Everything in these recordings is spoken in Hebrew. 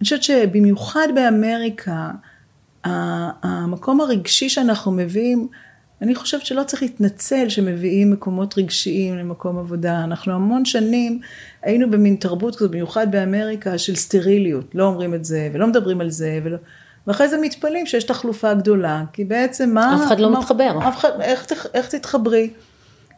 אני חושבת שבמיוחד באמריקה, המקום הרגשי שאנחנו מביאים, אני חושבת שלא צריך להתנצל שמביאים מקומות רגשיים למקום עבודה. אנחנו המון שנים היינו במין תרבות כזאת, במיוחד באמריקה, של סטריליות. לא אומרים את זה ולא מדברים על זה. ולא... ואחרי זה מתפלאים שיש תחלופה גדולה, כי בעצם מה... אף אחד לא מה, מתחבר. אף אחד, איך, איך תתחברי?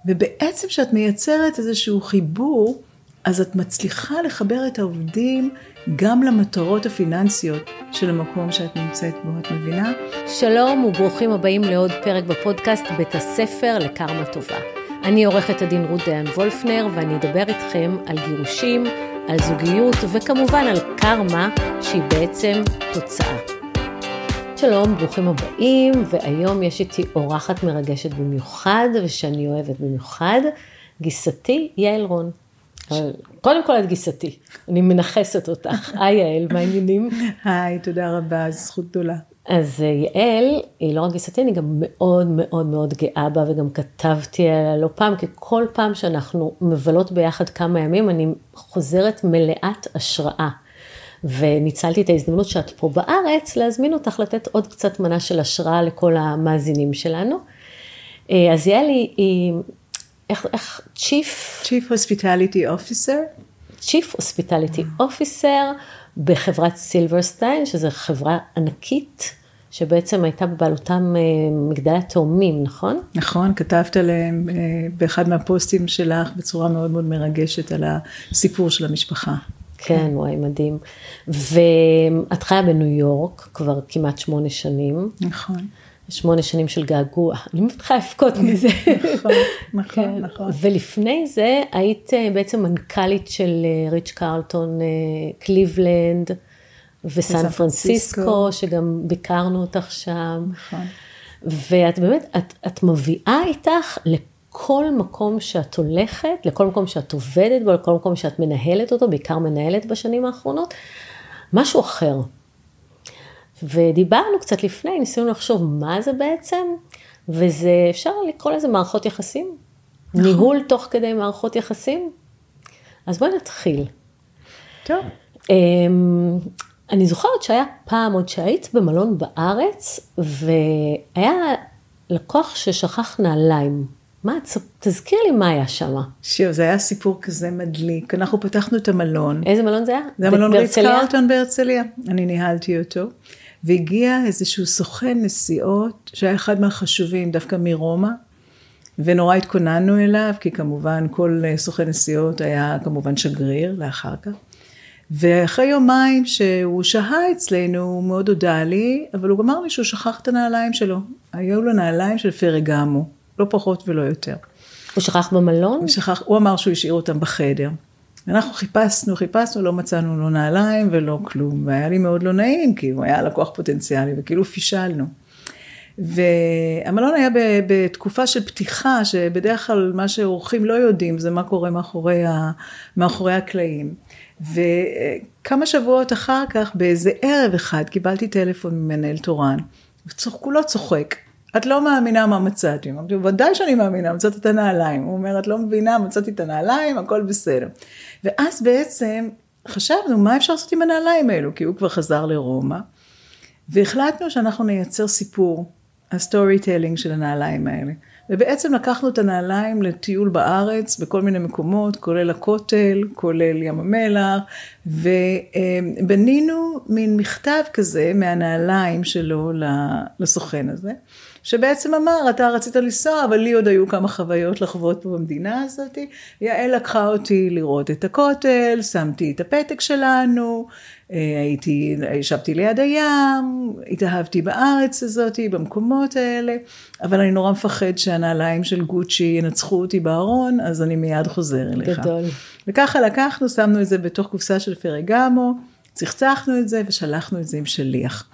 ובעצם כשאת מייצרת איזשהו חיבור, אז את מצליחה לחבר את העובדים גם למטרות הפיננסיות של המקום שאת נמצאת בו, את מבינה? שלום וברוכים הבאים לעוד פרק בפודקאסט בית הספר לקרמה טובה. אני עורכת הדין רות דיין וולפנר ואני אדבר איתכם על גירושים, על זוגיות וכמובן על קרמה שהיא בעצם תוצאה. שלום, ברוכים הבאים, והיום יש איתי אורחת מרגשת במיוחד ושאני אוהבת במיוחד, גיסתי יעל רון. קודם כל את גיסתי, אני מנכסת אותך. היי יעל, מה העניינים? היי, תודה רבה, זכות גדולה. אז יעל, היא לא רק גיסתי, אני גם מאוד מאוד מאוד גאה בה, וגם כתבתי עליה לא פעם, כי כל פעם שאנחנו מבלות ביחד כמה ימים, אני חוזרת מלאת השראה. וניצלתי את ההזדמנות שאת פה בארץ, להזמין אותך לתת עוד קצת מנה של השראה לכל המאזינים שלנו. אז יעל היא, איך, איך, Chief? Chief Hospitality Officer. Chief Hospitality Officer בחברת סילברסטיין, שזו חברה ענקית. שבעצם הייתה בבעלותם מגדלי התאומים, נכון? נכון, כתבת עליהם באחד מהפוסטים שלך בצורה מאוד מאוד מרגשת על הסיפור של המשפחה. כן, וואי, מדהים. ואת חיה בניו יורק כבר כמעט שמונה שנים. נכון. שמונה שנים של געגוע, אני מתחילה לבכות מזה. נכון, נכון, נכון. ולפני זה היית בעצם מנכ"לית של ריץ' קרלטון קליבלנד וסן פרנסיסקו, שגם ביקרנו אותך שם. נכון. ואת באמת, את, את מביאה איתך לכל מקום שאת הולכת, לכל מקום שאת עובדת בו, לכל מקום שאת מנהלת אותו, בעיקר מנהלת בשנים האחרונות, משהו אחר. ודיברנו קצת לפני, ניסינו לחשוב מה זה בעצם, וזה, אפשר לקרוא לזה מערכות יחסים. נכון. ניהול תוך כדי מערכות יחסים. אז בואי נתחיל. טוב. אני זוכרת שהיה פעם עוד שהיית במלון בארץ, והיה לקוח ששכח נעליים. מה, תזכיר לי מה היה שם. שיר, זה היה סיפור כזה מדליק. אנחנו פתחנו את המלון. איזה מלון זה היה? זה המלון ריץ קרלטון בהרצליה. אני ניהלתי אותו. והגיע איזשהו סוכן נסיעות, שהיה אחד מהחשובים, דווקא מרומא, ונורא התכוננו אליו, כי כמובן כל סוכן נסיעות היה כמובן שגריר לאחר כך. ואחרי יומיים שהוא שהה אצלנו, הוא מאוד הודה לי, אבל הוא אמר לי שהוא שכח את הנעליים שלו. היו לו נעליים של פרגמו, לא פחות ולא יותר. הוא שכח במלון? הוא שכח, הוא אמר שהוא השאיר אותם בחדר. אנחנו חיפשנו, חיפשנו, לא מצאנו לו נעליים ולא כלום, והיה לי מאוד לא נעים, כי הוא היה לקוח פוטנציאלי, וכאילו פישלנו. והמלון היה בתקופה של פתיחה, שבדרך כלל מה שאורחים לא יודעים, זה מה קורה מאחורי, ה, מאחורי הקלעים. וכמה שבועות אחר כך, באיזה ערב אחד, קיבלתי טלפון ממנהל תורן, וכולו צוחק. את לא מאמינה מה מצאתי. אמרתי, ודאי שאני מאמינה, מצאתי את הנעליים. הוא אומר, את לא מבינה, מצאתי את הנעליים, הכל בסדר. ואז בעצם חשבנו, מה אפשר לעשות עם הנעליים האלו? כי הוא כבר חזר לרומא. והחלטנו שאנחנו נייצר סיפור, ה storytelling של הנעליים האלה. ובעצם לקחנו את הנעליים לטיול בארץ, בכל מיני מקומות, כולל הכותל, כולל ים המלח, ובנינו מין מכתב כזה מהנעליים שלו לסוכן הזה. שבעצם אמר, אתה רצית לנסוע, אבל לי עוד היו כמה חוויות לחוות פה במדינה הזאת. יעל לקחה אותי לראות את הכותל, שמתי את הפתק שלנו, הייתי, ישבתי ליד הים, התאהבתי בארץ הזאת, במקומות האלה, אבל אני נורא מפחד שהנעליים של גוצ'י ינצחו אותי בארון, אז אני מיד חוזר אליך. גדול. וככה לקחנו, שמנו את זה בתוך קופסה של פרגמו, צחצחנו את זה ושלחנו את זה עם שליח.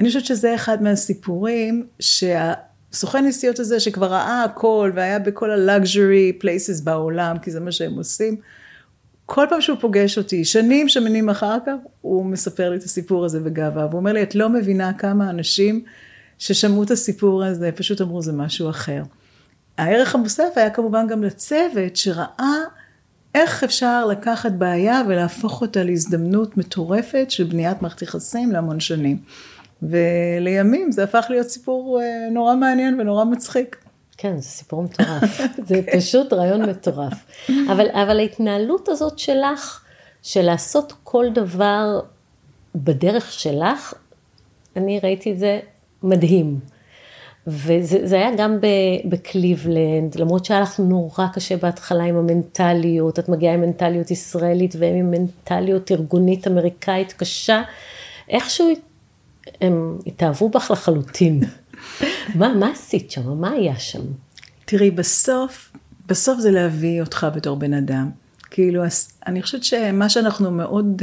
אני חושבת שזה אחד מהסיפורים שהסוכן נסיעות הזה שכבר ראה הכל והיה בכל ה luxury places בעולם, כי זה מה שהם עושים, כל פעם שהוא פוגש אותי, שנים שנים אחר כך, הוא מספר לי את הסיפור הזה בגאווה, והוא אומר לי, את לא מבינה כמה אנשים ששמעו את הסיפור הזה, פשוט אמרו זה משהו אחר. הערך המוסף היה כמובן גם לצוות שראה איך אפשר לקחת בעיה ולהפוך אותה להזדמנות מטורפת של בניית מערכת יחסים להמון שנים. ולימים זה הפך להיות סיפור אה, נורא מעניין ונורא מצחיק. כן, זה סיפור מטורף. זה פשוט רעיון מטורף. אבל, אבל ההתנהלות הזאת שלך, של לעשות כל דבר בדרך שלך, אני ראיתי את זה מדהים. וזה היה גם בקליבלנד, למרות שהיה לך נורא קשה בהתחלה עם המנטליות, את מגיעה עם מנטליות ישראלית והם עם מנטליות ארגונית אמריקאית קשה, איכשהו הם התאהבו בך לחלוטין. מה, מה עשית שם? מה היה שם? תראי, בסוף, בסוף זה להביא אותך בתור בן אדם. כאילו, אני חושבת שמה שאנחנו מאוד...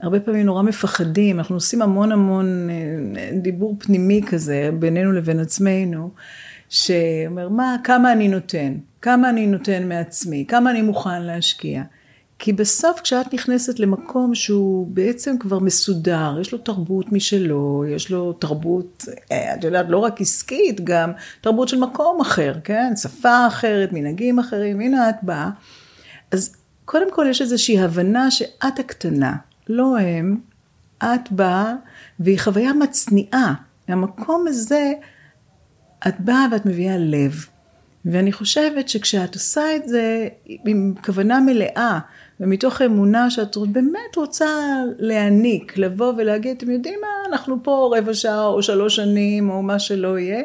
הרבה פעמים נורא מפחדים, אנחנו עושים המון המון אה, דיבור פנימי כזה בינינו לבין עצמנו, שאומר, מה, כמה אני נותן, כמה אני נותן מעצמי, כמה אני מוכן להשקיע. כי בסוף כשאת נכנסת למקום שהוא בעצם כבר מסודר, יש לו תרבות משלו, יש לו תרבות, אה, את יודעת, לא רק עסקית, גם תרבות של מקום אחר, כן? שפה אחרת, מנהגים אחרים, הנה את באה. אז קודם כל יש איזושהי הבנה שאת הקטנה, לא הם, את באה, והיא חוויה מצניעה. מהמקום הזה, את באה ואת מביאה לב. ואני חושבת שכשאת עושה את זה עם כוונה מלאה, ומתוך אמונה שאת באמת רוצה להעניק, לבוא ולהגיד, אתם יודעים מה, אנחנו פה רבע שעה או שלוש שנים או מה שלא יהיה,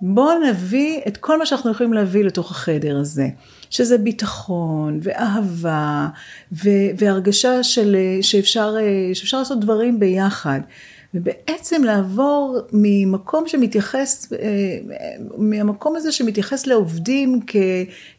בואו נביא את כל מה שאנחנו יכולים להביא לתוך החדר הזה. שזה ביטחון ואהבה והרגשה של, שאפשר, שאפשר לעשות דברים ביחד. ובעצם לעבור ממקום שמתייחס, מהמקום הזה שמתייחס לעובדים כ,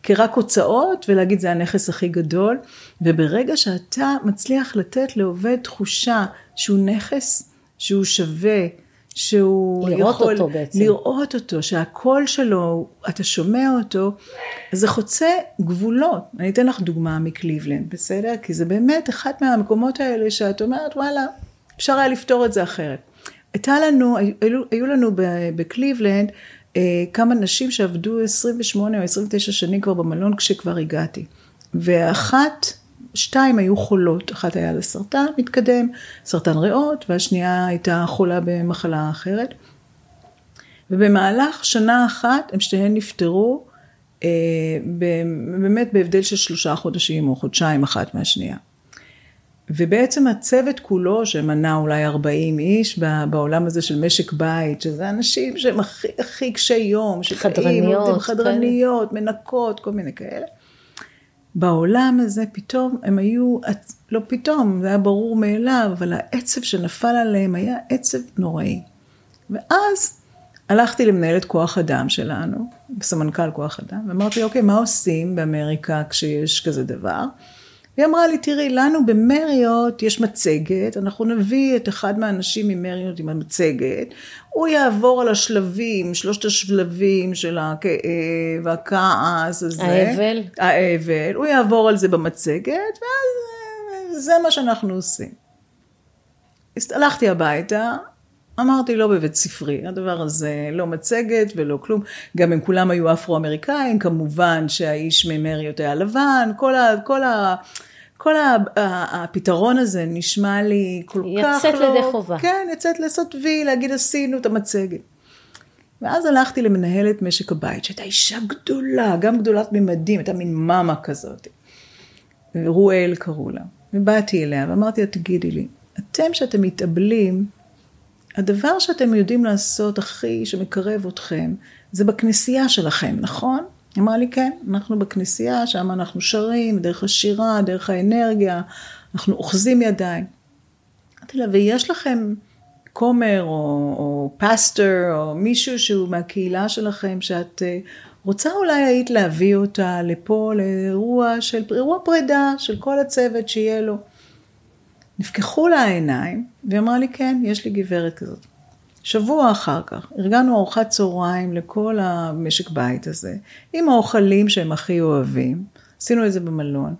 כרק הוצאות ולהגיד זה הנכס הכי גדול, וברגע שאתה מצליח לתת לעובד תחושה שהוא נכס, שהוא שווה, שהוא לראות יכול אותו בעצם. לראות אותו, שהקול שלו, אתה שומע אותו, זה חוצה גבולות. אני אתן לך דוגמה מקליבלנד, בסדר? כי זה באמת אחד מהמקומות האלה שאת אומרת, וואלה, אפשר היה לפתור את זה אחרת. הייתה לנו, היו, היו לנו בקליבלנד אה, כמה נשים שעבדו 28 או 29 שנים כבר במלון כשכבר הגעתי. ואחת שתיים היו חולות, אחת היה לה סרטן מתקדם, סרטן ריאות, והשנייה הייתה חולה במחלה אחרת. ובמהלך שנה אחת הם שתיהן נפטרו, אה, באמת בהבדל של שלושה חודשים או חודשיים אחת מהשנייה. ובעצם הצוות כולו, שמנה אולי 40 איש בעולם הזה של משק בית, שזה אנשים שהם הכי, הכי קשי יום, חדרניות, חדרניות, כן. מנקות, כל מיני כאלה. בעולם הזה פתאום הם היו, לא פתאום, זה היה ברור מאליו, אבל העצב שנפל עליהם היה עצב נוראי. ואז הלכתי למנהלת כוח אדם שלנו, סמנכ"ל כוח אדם, ואמרתי, אוקיי, מה עושים באמריקה כשיש כזה דבר? והיא אמרה לי, תראי, לנו במריות יש מצגת, אנחנו נביא את אחד מהאנשים ממריות עם המצגת, הוא יעבור על השלבים, שלושת השלבים של הכאב והכעס הזה. האבל. האבל, הוא יעבור על זה במצגת, ואז זה מה שאנחנו עושים. הלכתי הביתה, אמרתי לא בבית ספרי, הדבר הזה לא מצגת ולא כלום, גם הם כולם היו אפרו-אמריקאים, כמובן שהאיש ממריות היה לבן, כל ה... כל ה כל הפתרון הזה נשמע לי כל כך לא... יצאת לידי חובה. כן, יצאת לעשות וי, להגיד עשינו את המצגת. ואז הלכתי למנהלת משק הבית, שהייתה אישה גדולה, גם גדולת ממדים, הייתה מין מאמה כזאת. רואל קראו לה. ובאתי אליה ואמרתי לה, תגידי לי, אתם שאתם מתאבלים, הדבר שאתם יודעים לעשות הכי שמקרב אתכם, זה בכנסייה שלכם, נכון? היא אמרה לי, כן, אנחנו בכנסייה, שם אנחנו שרים, דרך השירה, דרך האנרגיה, אנחנו אוחזים ידיים. אמרתי לה, ויש לכם כומר או, או פסטר או מישהו שהוא מהקהילה שלכם, שאת אה, רוצה אולי היית להביא אותה לפה לאירוע של, אירוע פרידה של כל הצוות שיהיה לו. נפקחו לה העיניים, והיא אמרה לי, כן, יש לי גברת כזאת. שבוע אחר כך ארגנו ארוחת צהריים לכל המשק בית הזה, עם האוכלים שהם הכי אוהבים, עשינו את זה במלון.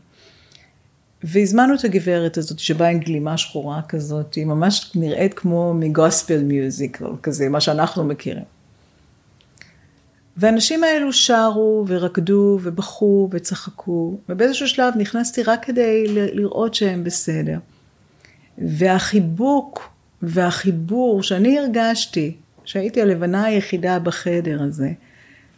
והזמנו את הגברת הזאת שבאה עם גלימה שחורה כזאת, היא ממש נראית כמו מגוספל מיוזיק, כזה, מה שאנחנו מכירים. והאנשים האלו שרו ורקדו ובכו וצחקו, ובאיזשהו שלב נכנסתי רק כדי לראות שהם בסדר. והחיבוק והחיבור שאני הרגשתי, שהייתי הלבנה היחידה בחדר הזה,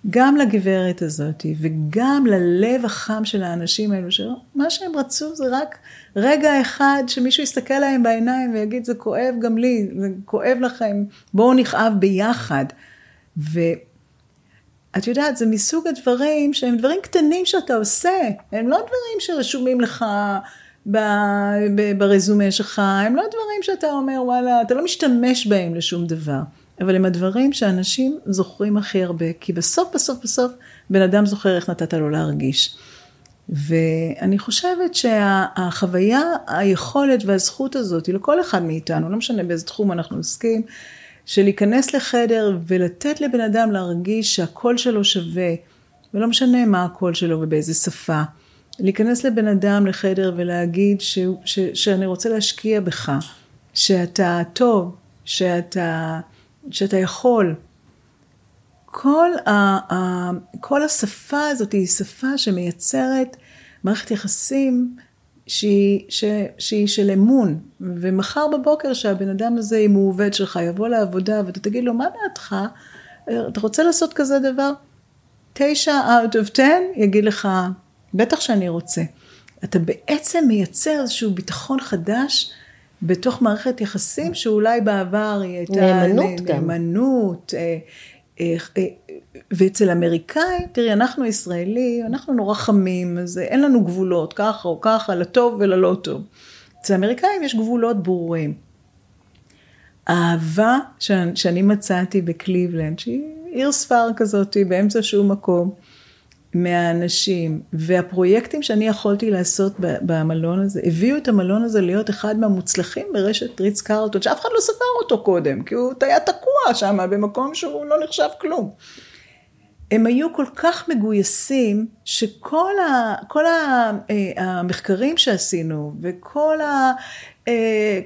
גם לגברת הזאת וגם ללב החם של האנשים האלו, שמה שהם רצו זה רק רגע אחד שמישהו יסתכל להם בעיניים ויגיד זה כואב גם לי, זה כואב לכם, בואו נכאב ביחד. ואת יודעת, זה מסוג הדברים שהם דברים קטנים שאתה עושה, הם לא דברים שרשומים לך ברזומה שלך, הם לא דברים שאתה אומר וואלה, אתה לא משתמש בהם לשום דבר. אבל הם הדברים שאנשים זוכרים הכי הרבה, כי בסוף בסוף בסוף בן אדם זוכר איך נתת לו להרגיש. ואני חושבת שהחוויה, היכולת והזכות הזאת היא לכל אחד מאיתנו, לא משנה באיזה תחום אנחנו עוסקים, של להיכנס לחדר ולתת לבן אדם להרגיש שהקול שלו שווה, ולא משנה מה הקול שלו ובאיזה שפה. להיכנס לבן אדם לחדר ולהגיד ש, ש, שאני רוצה להשקיע בך, שאתה טוב, שאתה, שאתה יכול. כל, ה, ה, כל השפה הזאת היא שפה שמייצרת מערכת יחסים שהיא, ש, של אמון, ומחר בבוקר שהבן אדם הזה, אם הוא עובד שלך, יבוא לעבודה ואתה תגיד לו, מה דעתך? אתה רוצה לעשות כזה דבר? תשע out of ten יגיד לך, בטח שאני רוצה. אתה בעצם מייצר איזשהו ביטחון חדש בתוך מערכת יחסים שאולי בעבר היא הייתה... נאמנות גם. נאמנות. אה, אה, אה, ואצל אמריקאים, תראי, אנחנו ישראלים, אנחנו נורא חמים, אז אין לנו גבולות, ככה או ככה, לטוב וללא טוב. אצל האמריקאים יש גבולות ברורים. האהבה שאני מצאתי בקליבלנד, שהיא עיר ספר כזאת באמצע שום מקום, מהאנשים, והפרויקטים שאני יכולתי לעשות במלון הזה, הביאו את המלון הזה להיות אחד מהמוצלחים ברשת ריץ קרלטון, שאף אחד לא ספר אותו קודם, כי הוא היה תקוע שם במקום שהוא לא נחשב כלום. הם היו כל כך מגויסים, שכל ה, כל ה, אה, המחקרים שעשינו, וכל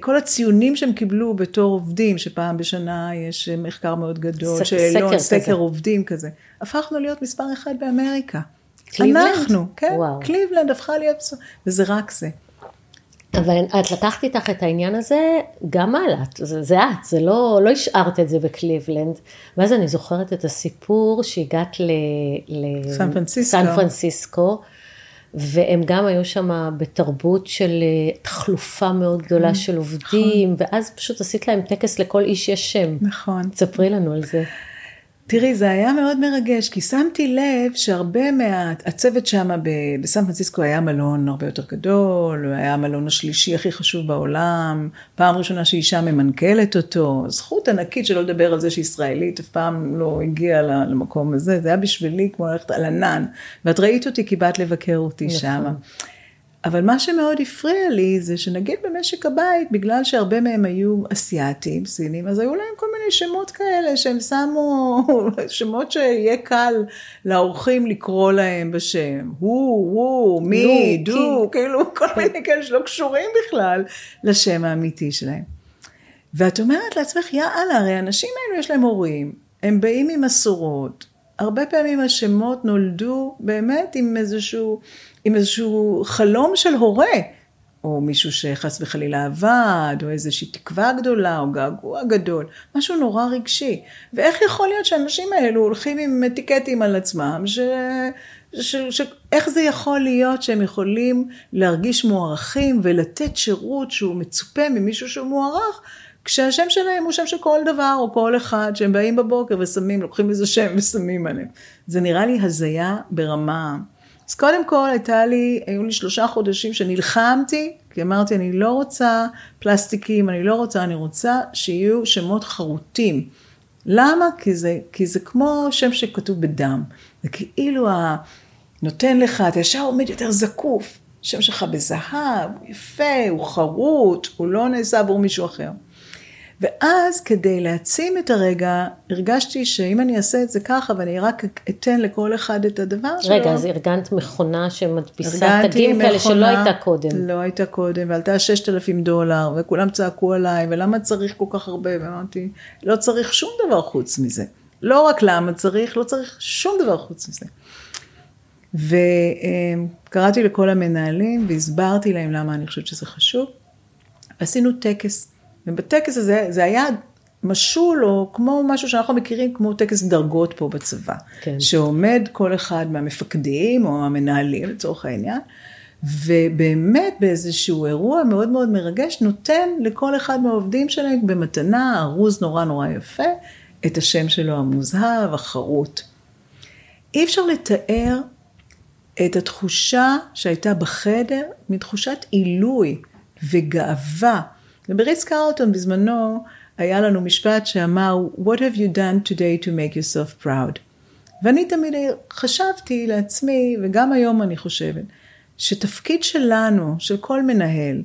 כל הציונים שהם קיבלו בתור עובדים, שפעם בשנה יש מחקר מאוד גדול, שאלון, סקר, סקר עובדים כזה, הפכנו להיות מספר אחד באמריקה. קליבלנד? אנחנו, כן, וואו. קליבלנד הפכה להיות, וזה רק זה. אבל את לקחת איתך את העניין הזה גם הלאה, זה, זה את, זה לא, לא השארת את זה בקליבלנד. ואז אני זוכרת את הסיפור שהגעת לסן פרנסיסקו. והם גם היו שם בתרבות של אה, תחלופה מאוד גדולה נכון, של עובדים, נכון. ואז פשוט עשית להם טקס לכל איש יש שם. נכון. תספרי לנו על זה. תראי, זה היה מאוד מרגש, כי שמתי לב שהרבה מהצוות שם בסן פרנסיסקו היה מלון הרבה יותר גדול, הוא היה המלון השלישי הכי חשוב בעולם, פעם ראשונה שאישה ממנכ"לת אותו, זכות ענקית שלא לדבר על זה שישראלית אף פעם לא הגיעה למקום הזה, זה היה בשבילי כמו ללכת על ענן, ואת ראית אותי כי באת לבקר אותי. שם. אבל מה שמאוד הפריע לי זה שנגיד במשק הבית, בגלל שהרבה מהם היו אסיאתים, סינים, אז היו להם כל מיני שמות כאלה שהם שמו, שמות שיהיה קל לאורחים לקרוא להם בשם. הוא, הוא, מי, דו, כאילו כל כן. מיני כאלה שלא קשורים בכלל לשם האמיתי שלהם. ואת אומרת לעצמך, יאללה, הרי האנשים האלו יש להם הורים, הם באים ממסורות, הרבה פעמים השמות נולדו באמת עם איזשהו... עם איזשהו חלום של הורה, או מישהו שחס וחלילה עבד, או איזושהי תקווה גדולה, או געגוע גדול, משהו נורא רגשי. ואיך יכול להיות שהאנשים האלו הולכים עם אטיקטים על עצמם, ש... ש... ש... איך זה יכול להיות שהם יכולים להרגיש מוערכים ולתת שירות שהוא מצופה ממישהו שהוא מוערך, כשהשם שלהם הוא שם של כל דבר או כל אחד, שהם באים בבוקר ושמים, לוקחים איזה שם ושמים עליהם. זה נראה לי הזיה ברמה אז קודם כל הייתה לי, היו לי שלושה חודשים שנלחמתי, כי אמרתי אני לא רוצה פלסטיקים, אני לא רוצה, אני רוצה שיהיו שמות חרוטים. למה? כי זה, כי זה כמו שם שכתוב בדם. זה כאילו ה... נותן לך, אתה ישר עומד יותר זקוף. שם שלך בזהב, יפה, הוא חרוט, הוא לא נעשה עבור מישהו אחר. ואז כדי להעצים את הרגע, הרגשתי שאם אני אעשה את זה ככה ואני רק אתן לכל אחד את הדבר שלו. רגע, אז ארגנת מכונה שמדפיסה תגים כאלה שלא הייתה קודם. לא הייתה קודם, ועלתה 6,000 דולר, וכולם צעקו עליי, ולמה צריך כל כך הרבה? ואמרתי, לא צריך שום דבר חוץ מזה. לא רק למה צריך, לא צריך שום דבר חוץ מזה. וקראתי לכל המנהלים והסברתי להם למה אני חושבת שזה חשוב. עשינו טקס, ובטקס הזה זה היה משול או כמו משהו שאנחנו מכירים כמו טקס דרגות פה בצבא. כן. שעומד כל אחד מהמפקדים או המנהלים לצורך העניין, ובאמת באיזשהו אירוע מאוד מאוד מרגש נותן לכל אחד מהעובדים שלהם במתנה ארוז נורא נורא יפה, את השם שלו המוזהב, החרוט. אי אפשר לתאר את התחושה שהייתה בחדר מתחושת עילוי וגאווה. ובריץ קרלטון בזמנו היה לנו משפט שאמר, What have you done today to make yourself proud? ואני תמיד חשבתי לעצמי, וגם היום אני חושבת, שתפקיד שלנו, של כל מנהל,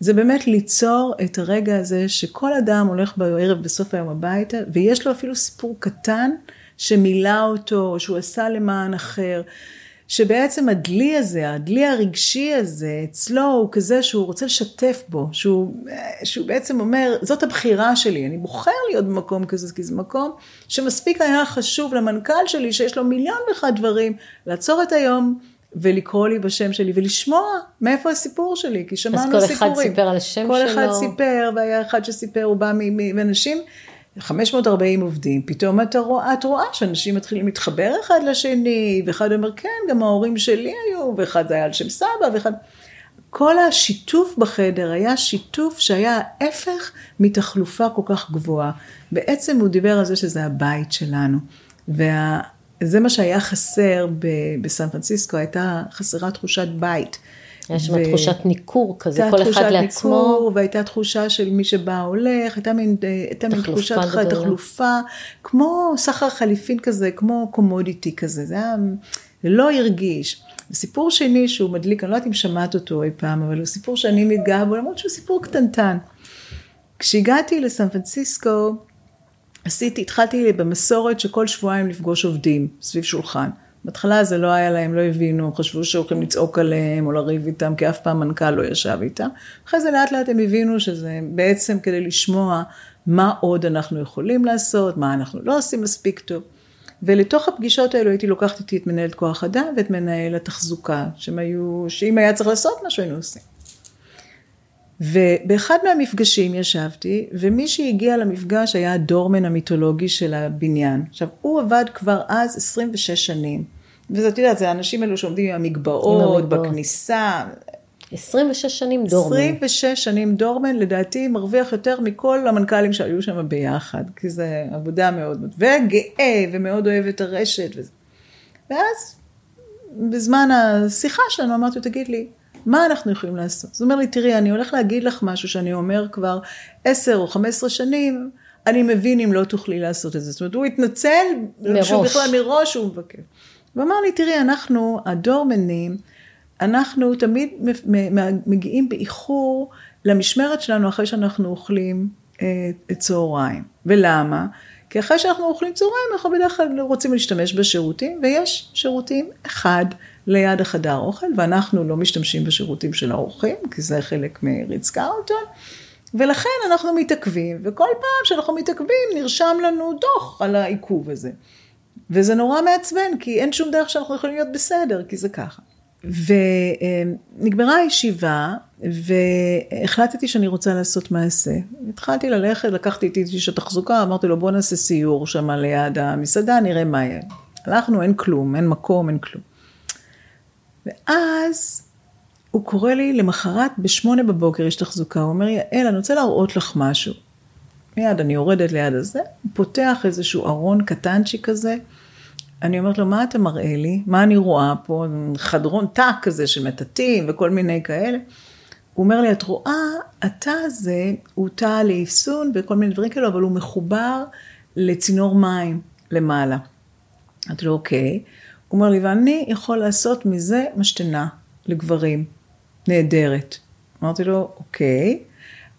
זה באמת ליצור את הרגע הזה שכל אדם הולך בערב בסוף היום הביתה, ויש לו אפילו סיפור קטן שמילא אותו, או שהוא עשה למען אחר. שבעצם הדלי הזה, הדלי הרגשי הזה, אצלו הוא כזה שהוא רוצה לשתף בו, שהוא, שהוא בעצם אומר, זאת הבחירה שלי, אני בוחר להיות במקום כזה, כי זה מקום שמספיק היה חשוב למנכ"ל שלי, שיש לו מיליון ואחד דברים, לעצור את היום ולקרוא לי בשם שלי ולשמוע מאיפה הסיפור שלי, כי שמענו סיפורים. אז כל אחד סיפר על השם כל שלו. כל אחד סיפר, והיה אחד שסיפר, הוא בא מאנשים. 540 עובדים, פתאום את רואה, את רואה שאנשים מתחילים להתחבר אחד לשני, ואחד אומר, כן, גם ההורים שלי היו, ואחד זה היה על שם סבא, ואחד... כל השיתוף בחדר היה שיתוף שהיה ההפך מתחלופה כל כך גבוהה. בעצם הוא דיבר על זה שזה הבית שלנו. וזה מה שהיה חסר בסן פרנסיסקו, הייתה חסרה תחושת בית. היה שם ו... תחושת ניכור כזה, כל אחד לעצמו. ניכור, והייתה תחושה של מי שבא הולך, הייתה מין, הייתה מין תחושת. תחלופה, כמו סחר חליפין כזה, כמו קומודיטי כזה, זה היה, לא הרגיש. סיפור שני שהוא מדליק, אני לא יודעת אם שמעת אותו אי פעם, אבל הוא סיפור שאני מתגאה בו, למרות שהוא סיפור קטנטן. כשהגעתי לסן פרנסיסקו, עשיתי, התחלתי במסורת שכל שבועיים לפגוש עובדים סביב שולחן. בהתחלה זה לא היה להם, לא הבינו, חשבו שהולכים לצעוק עליהם או לריב איתם, כי אף פעם מנכ"ל לא ישב איתם. אחרי זה לאט לאט הם הבינו שזה בעצם כדי לשמוע מה עוד אנחנו יכולים לעשות, מה אנחנו לא עושים מספיק טוב. ולתוך הפגישות האלו הייתי לוקחת איתי את מנהלת כוח אדם ואת מנהל התחזוקה, שהם היו, שאם היה צריך לעשות משהו היינו עושים. ובאחד מהמפגשים ישבתי, ומי שהגיע למפגש היה הדורמן המיתולוגי של הבניין. עכשיו, הוא עבד כבר אז 26 שנים. וזה, את יודעת, זה האנשים האלו שעומדים עם המגבעות, עם בכניסה. 26 שנים דורמן. 26 שנים דורמן, לדעתי מרוויח יותר מכל המנכ"לים שהיו שם ביחד, כי זה עבודה מאוד, וגאה, ומאוד אוהב את הרשת. וזה. ואז, בזמן השיחה שלנו, אמרתי לו, תגיד לי, מה אנחנו יכולים לעשות? אז הוא אומר לי, תראי, אני הולך להגיד לך משהו שאני אומר כבר 10 או 15 שנים, אני מבין אם לא תוכלי לעשות את זה. זאת אומרת, הוא התנצל, מראש. שהוא בכלל מראש הוא מבקש. הוא אמר לי, תראי, אנחנו, הדורמנים, אנחנו תמיד מגיעים באיחור למשמרת שלנו אחרי שאנחנו אוכלים אה, את צהריים. ולמה? כי אחרי שאנחנו אוכלים צהריים, אנחנו בדרך כלל רוצים להשתמש בשירותים, ויש שירותים אחד ליד החדר אוכל, ואנחנו לא משתמשים בשירותים של האורחים, כי זה חלק מריץ קרלטון, ולכן אנחנו מתעכבים, וכל פעם שאנחנו מתעכבים נרשם לנו דוח על העיכוב הזה. וזה נורא מעצבן, כי אין שום דרך שאנחנו יכולים להיות בסדר, כי זה ככה. ונגמרה הישיבה, והחלטתי שאני רוצה לעשות מעשה. התחלתי ללכת, לקחתי איתי איש התחזוקה, אמרתי לו בוא נעשה סיור שם ליד המסעדה, נראה מה יהיה. הלכנו, אין כלום, אין מקום, אין כלום. ואז הוא קורא לי למחרת בשמונה בבוקר, יש תחזוקה, הוא אומר, יעל, אני רוצה להראות לך משהו. מיד אני יורדת ליד הזה, הוא פותח איזשהו ארון קטנצ'י כזה, אני אומרת לו, מה אתה מראה לי? מה אני רואה פה? חדרון תא כזה של מטאטים וכל מיני כאלה. הוא אומר לי, את רואה, התא הזה הוא תא לאפסון וכל מיני דברים כאלו, אבל הוא מחובר לצינור מים למעלה. אמרתי לו, אוקיי. הוא אומר לי, ואני יכול לעשות מזה משתנה לגברים, נהדרת. אמרתי לו, אוקיי,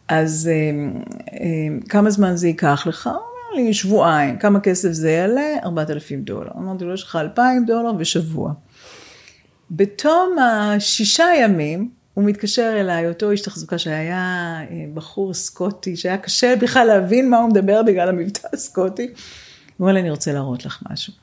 אז אה, אה, כמה זמן זה ייקח לך? הוא אומר לי, שבועיים. כמה כסף זה יעלה? 4,000 דולר. אמרתי לו, יש לך 2,000 דולר ושבוע. בתום השישה ימים, הוא מתקשר אליי, אותו איש תחזוקה שהיה אה, בחור סקוטי, שהיה קשה בכלל להבין מה הוא מדבר בגלל המבטא הסקוטי. הוא אומר לי, אני רוצה להראות לך משהו.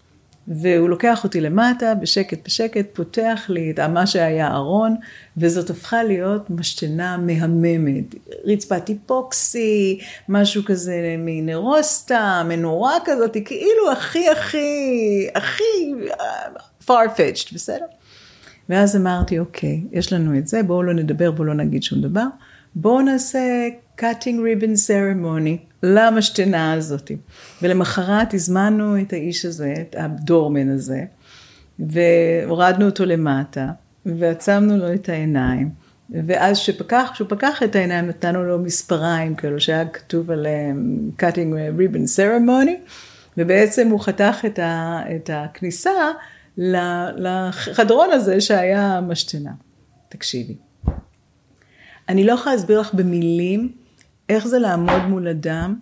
והוא לוקח אותי למטה, בשקט בשקט, פותח לי את מה שהיה ארון, וזאת הפכה להיות משתנה מהממת. רצפת היפוקסי, משהו כזה מנרוסטה, מנורה כזאת, כאילו הכי הכי, הכי uh, farfetched, בסדר? ואז אמרתי, אוקיי, יש לנו את זה, בואו לא נדבר, בואו לא נגיד שום דבר. בואו נעשה cutting ribbon ceremony למשתנה הזאת. ולמחרת הזמנו את האיש הזה, את הדורמן הזה, והורדנו אותו למטה, ועצמנו לו את העיניים. ואז שפקח, כשהוא פקח את העיניים נתנו לו מספריים כאלו שהיה כתוב עליהם cutting ribbon ceremony, ובעצם הוא חתך את, ה, את הכניסה לחדרון הזה שהיה משתנה. תקשיבי. אני לא יכולה להסביר לך במילים איך זה לעמוד מול אדם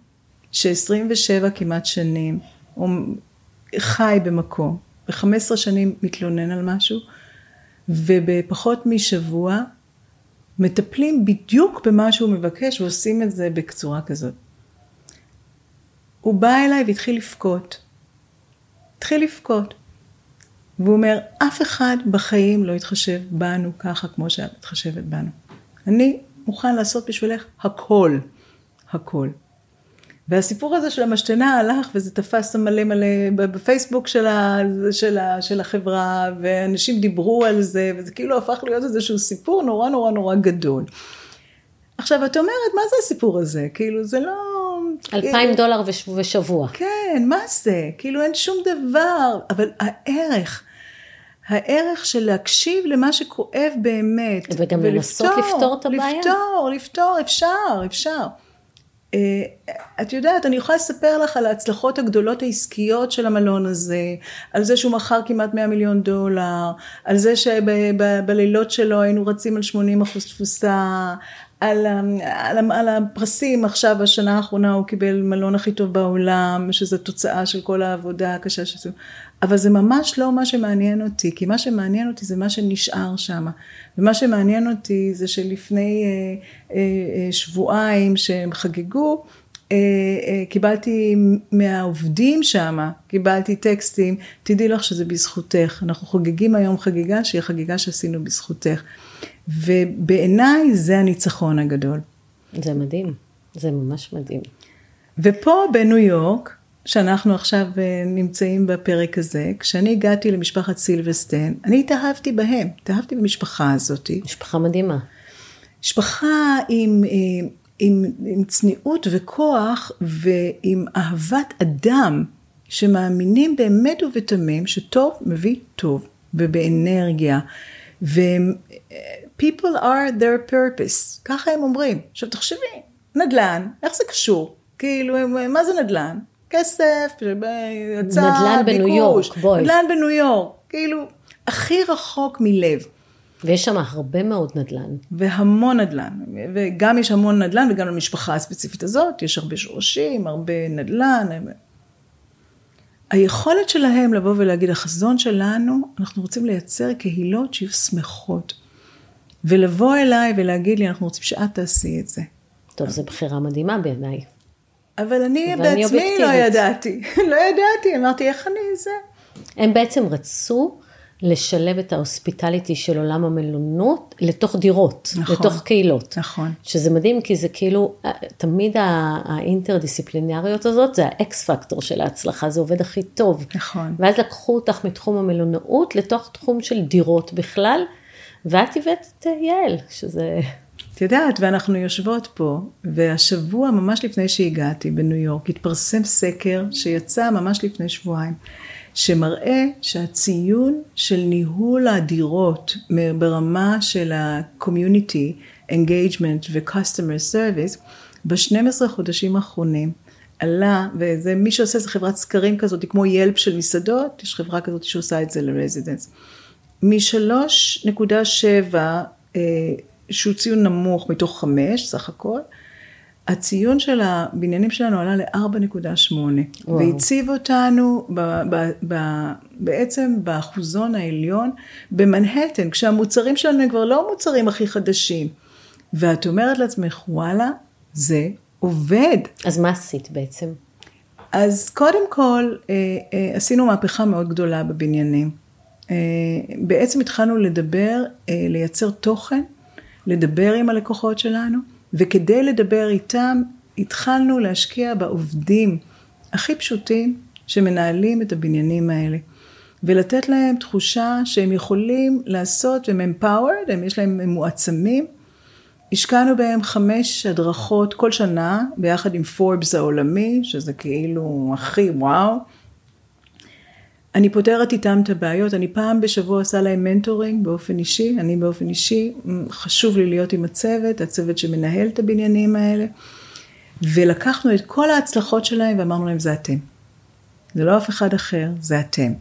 ש-27 כמעט שנים, הוא חי במקום, ו-15 שנים מתלונן על משהו, ובפחות משבוע מטפלים בדיוק במה שהוא מבקש ועושים את זה בצורה כזאת. הוא בא אליי והתחיל לבכות. התחיל לבכות. והוא אומר, אף אחד בחיים לא יתחשב בנו ככה כמו שאת מתחשבת בנו. אני מוכן לעשות בשבילך הכל, הכל. והסיפור הזה של המשתנה הלך וזה תפס מלא מלא בפייסבוק של, ה, של, ה, של החברה ואנשים דיברו על זה וזה כאילו הפך להיות איזשהו סיפור נורא נורא נורא גדול. עכשיו את אומרת מה זה הסיפור הזה כאילו זה לא אלפיים דולר בשבוע. כן מה זה כאילו אין שום דבר אבל הערך הערך של להקשיב למה שכואב באמת. וגם לנסות לפתור את הבעיה. לפתור, לפתור, אפשר, אפשר. Uh, את יודעת, אני יכולה לספר לך על ההצלחות הגדולות העסקיות של המלון הזה, על זה שהוא מכר כמעט 100 מיליון דולר, על זה שבלילות שלו היינו רצים על 80 אחוז תפוסה, על, על, על הפרסים עכשיו בשנה האחרונה הוא קיבל מלון הכי טוב בעולם, שזה תוצאה של כל העבודה הקשה שעשו. אבל זה ממש לא מה שמעניין אותי, כי מה שמעניין אותי זה מה שנשאר שם. ומה שמעניין אותי זה שלפני אה, אה, אה, שבועיים שהם חגגו, אה, אה, קיבלתי מהעובדים שם, קיבלתי טקסטים, תדעי לך שזה בזכותך, אנחנו חוגגים היום חגיגה שהיא חגיגה שעשינו בזכותך. ובעיניי זה הניצחון הגדול. זה מדהים, זה ממש מדהים. ופה בניו יורק, שאנחנו עכשיו אה, נמצאים בפרק הזה, כשאני הגעתי למשפחת סילבסטן, אני התאהבתי בהם, התאהבתי במשפחה הזאת. משפחה מדהימה. משפחה עם, עם, אה, עם, עם צניעות וכוח ועם אהבת אדם, שמאמינים באמת ובתמים שטוב מביא טוב, ובאנרגיה. והם, people are their purpose, ככה הם אומרים. עכשיו תחשבי, נדל"ן, איך זה קשור? כאילו, מה זה נדל"ן? כסף, יצא, נדל"ן בניו יורק, בואי. נדל"ן בניו יורק, כאילו, הכי רחוק מלב. ויש שם הרבה מאוד נדל"ן. והמון נדל"ן, וגם יש המון נדל"ן, וגם למשפחה הספציפית הזאת, יש הרבה שורשים, הרבה נדל"ן. היכולת שלהם לבוא ולהגיד, החזון שלנו, אנחנו רוצים לייצר קהילות שיהיו שמחות. ולבוא אליי ולהגיד לי, אנחנו רוצים שאת תעשי את זה. טוב, זו בחירה מדהימה בעיניי. אבל אני בעצמי לא ידעתי, לא ידעתי, אמרתי, איך אני זה? הם בעצם רצו לשלב את ה hospitality של עולם המלונות לתוך דירות, נכון, לתוך קהילות. נכון. שזה מדהים, כי זה כאילו, תמיד האינטרדיסציפלינריות הזאת, זה ה X factor של ההצלחה, זה עובד הכי טוב. נכון. ואז לקחו אותך מתחום המלונאות לתוך תחום של דירות בכלל, ואת הבאת את יעל, שזה... את יודעת, ואנחנו יושבות פה, והשבוע, ממש לפני שהגעתי בניו יורק, התפרסם סקר שיצא ממש לפני שבועיים, שמראה שהציון של ניהול הדירות ברמה של ה-community engagement ו-customer service, ב-12 חודשים האחרונים, עלה, וזה מי שעושה זה חברת סקרים כזאת, כמו ילפ של מסעדות, יש חברה כזאת שעושה את זה לרזידנס. מ-3.7 שהוא ציון נמוך מתוך חמש סך הכל, הציון של הבניינים שלנו עלה ל-4.8, והציב אותנו ב, ב, ב, בעצם באחוזון העליון במנהטן, כשהמוצרים שלנו הם כבר לא המוצרים הכי חדשים. ואת אומרת לעצמך, וואלה, זה עובד. אז מה עשית בעצם? אז קודם כל, אה, אה, עשינו מהפכה מאוד גדולה בבניינים. אה, בעצם התחלנו לדבר, לייצר תוכן, לדבר עם הלקוחות שלנו, וכדי לדבר איתם, התחלנו להשקיע בעובדים הכי פשוטים שמנהלים את הבניינים האלה. ולתת להם תחושה שהם יכולים לעשות, והם empowered, הם יש להם, הם מועצמים. השקענו בהם חמש הדרכות כל שנה, ביחד עם פורבס העולמי, שזה כאילו הכי וואו. אני פותרת איתם את הבעיות, אני פעם בשבוע עושה להם מנטורינג באופן אישי, אני באופן אישי, חשוב לי להיות עם הצוות, הצוות שמנהל את הבניינים האלה, ולקחנו את כל ההצלחות שלהם ואמרנו להם זה אתם. זה לא אף אחד אחר, זה אתם.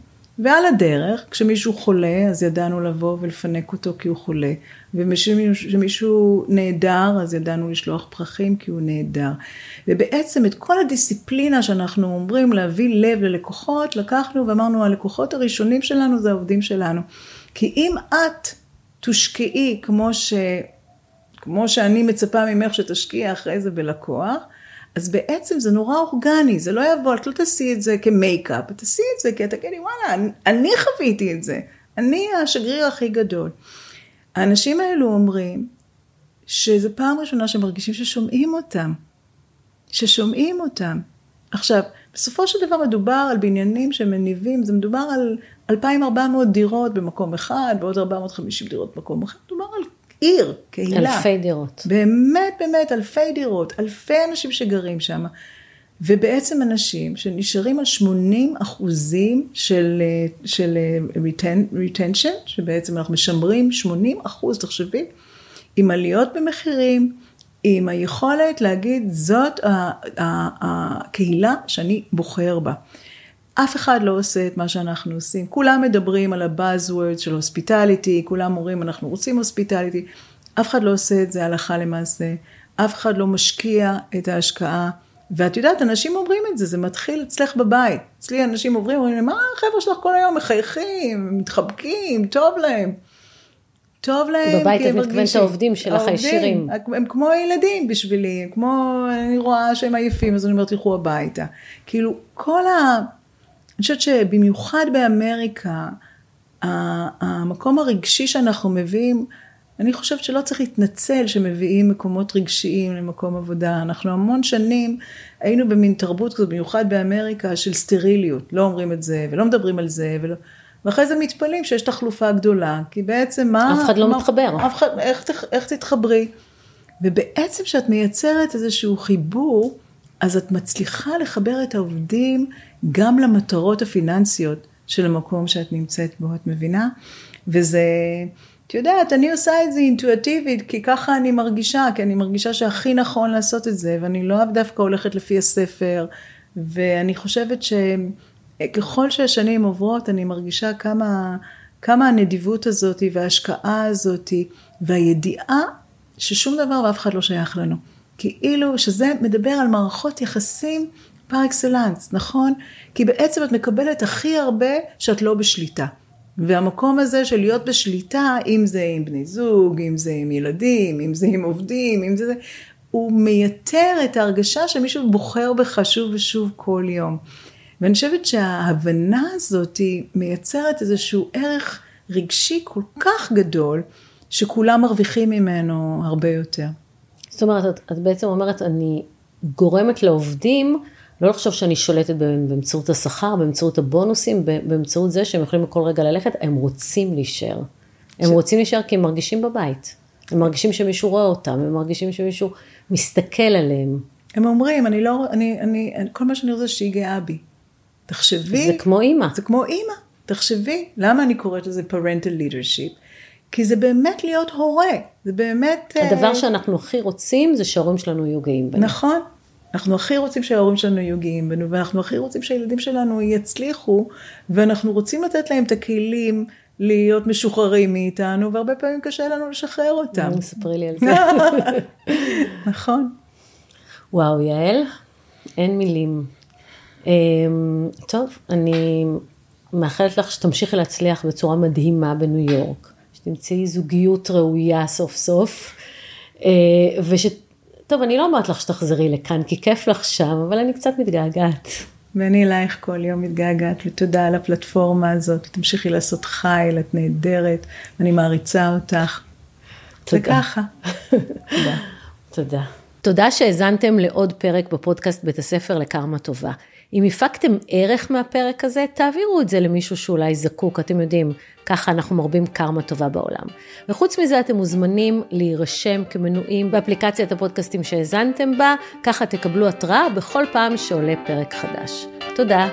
ועל הדרך, כשמישהו חולה, אז ידענו לבוא ולפנק אותו כי הוא חולה, וכשמישהו נעדר, אז ידענו לשלוח פרחים כי הוא נעדר. ובעצם את כל הדיסציפלינה שאנחנו אומרים להביא לב ללקוחות, לקחנו ואמרנו, הלקוחות הראשונים שלנו זה העובדים שלנו. כי אם את תושקעי כמו, ש... כמו שאני מצפה ממך שתשקיעי אחרי זה בלקוח, אז בעצם זה נורא אורגני, זה לא יבוא, את לא תעשי את זה כמייקאפ, תעשי את זה כי את תגידי, וואלה, אני, אני חוויתי את זה, אני השגריר הכי גדול. האנשים האלו אומרים שזו פעם ראשונה שמרגישים ששומעים אותם, ששומעים אותם. עכשיו, בסופו של דבר מדובר על בניינים שמניבים, זה מדובר על 2,400 דירות במקום אחד, ועוד 450 דירות במקום אחר, מדובר על עיר, קהילה. אלפי דירות. באמת, באמת, אלפי דירות, אלפי אנשים שגרים שם. ובעצם אנשים שנשארים על 80 אחוזים של, של retention, שבעצם אנחנו משמרים 80 אחוז, תחשבי, עם עליות במחירים, עם היכולת להגיד, זאת הקהילה שאני בוחר בה. אף אחד לא עושה את מה שאנחנו עושים. כולם מדברים על ה-Buzzwords של הוספיטליטי, כולם אומרים אנחנו רוצים הוספיטליטי, אף אחד לא עושה את זה הלכה למעשה, אף אחד לא משקיע את ההשקעה. ואת יודעת, אנשים אומרים את זה, זה מתחיל אצלך בבית. אצלי אנשים עוברים, אומרים, מה החבר'ה שלך כל היום מחייכים, מתחבקים, טוב להם. טוב להם, בבית את מתכוונת העובדים שלך הישירים. הם כמו ילדים בשבילי, כמו, אני רואה שהם עייפים, אז אני אומרת, תלכו הביתה. כאילו, כל ה... אני חושבת שבמיוחד באמריקה, המקום הרגשי שאנחנו מביאים, אני חושבת שלא צריך להתנצל שמביאים מקומות רגשיים למקום עבודה. אנחנו המון שנים היינו במין תרבות כזאת, במיוחד באמריקה, של סטריליות. לא אומרים את זה ולא מדברים על זה. ולא... ואחרי זה מתפלאים שיש תחלופה גדולה, כי בעצם מה... אף אחד לא מה, מתחבר. אף אחד, איך, איך תתחברי? ובעצם כשאת מייצרת איזשהו חיבור, אז את מצליחה לחבר את העובדים גם למטרות הפיננסיות של המקום שאת נמצאת בו, את מבינה? וזה, את יודעת, אני עושה את זה אינטואטיבית, כי ככה אני מרגישה, כי אני מרגישה שהכי נכון לעשות את זה, ואני לא דווקא הולכת לפי הספר, ואני חושבת שככל שהשנים עוברות, אני מרגישה כמה, כמה הנדיבות הזאת וההשקעה הזאת, והידיעה ששום דבר ואף אחד לא שייך לנו. כאילו שזה מדבר על מערכות יחסים פר אקסלנס, נכון? כי בעצם את מקבלת הכי הרבה שאת לא בשליטה. והמקום הזה של להיות בשליטה, אם זה עם בני זוג, אם זה עם ילדים, אם זה עם עובדים, אם זה... הוא מייתר את ההרגשה שמישהו בוחר בך שוב ושוב כל יום. ואני חושבת שההבנה הזאת היא מייצרת איזשהו ערך רגשי כל כך גדול, שכולם מרוויחים ממנו הרבה יותר. זאת אומרת, את, את בעצם אומרת, אני גורמת לעובדים לא לחשוב שאני שולטת באמצעות השכר, באמצעות הבונוסים, באמצעות זה שהם יכולים בכל רגע ללכת, הם רוצים להישאר. הם ש... רוצים להישאר כי הם מרגישים בבית. הם מרגישים שמישהו רואה אותם, הם מרגישים שמישהו מסתכל עליהם. הם אומרים, אני לא, אני, אני, כל מה שאני רוצה שהיא גאה בי. תחשבי. זה כמו אימא. זה כמו אימא. תחשבי, למה אני קוראת לזה parental leadership? כי זה באמת להיות הורה, זה באמת... הדבר uh... שאנחנו הכי רוצים זה שההורים שלנו יהיו גאים בנו. נכון, אנחנו הכי רוצים שההורים שלנו יהיו גאים בנו, ואנחנו הכי רוצים שהילדים שלנו יצליחו, ואנחנו רוצים לתת להם את הכלים להיות משוחררים מאיתנו, והרבה פעמים קשה לנו לשחרר אותם. ספרי לי על זה. נכון. וואו, יעל, אין מילים. אמ, טוב, אני מאחלת לך שתמשיכי להצליח בצורה מדהימה בניו יורק, שתמצאי זוגיות ראויה סוף סוף, אה, וש... טוב, אני לא אומרת לך שתחזרי לכאן, כי כיף לך שם, אבל אני קצת מתגעגעת. ואני אלייך כל יום מתגעגעת, ותודה על הפלטפורמה הזאת, תמשיכי לעשות חייל, את נהדרת, אני מעריצה אותך. תודה. וככה. תודה. תודה. תודה שהאזנתם לעוד פרק בפודקאסט בית הספר לקרמה טובה. אם הפקתם ערך מהפרק הזה, תעבירו את זה למישהו שאולי זקוק, אתם יודעים, ככה אנחנו מרבים קרמה טובה בעולם. וחוץ מזה, אתם מוזמנים להירשם כמנויים באפליקציית הפודקאסטים שהאזנתם בה, ככה תקבלו התראה בכל פעם שעולה פרק חדש. תודה.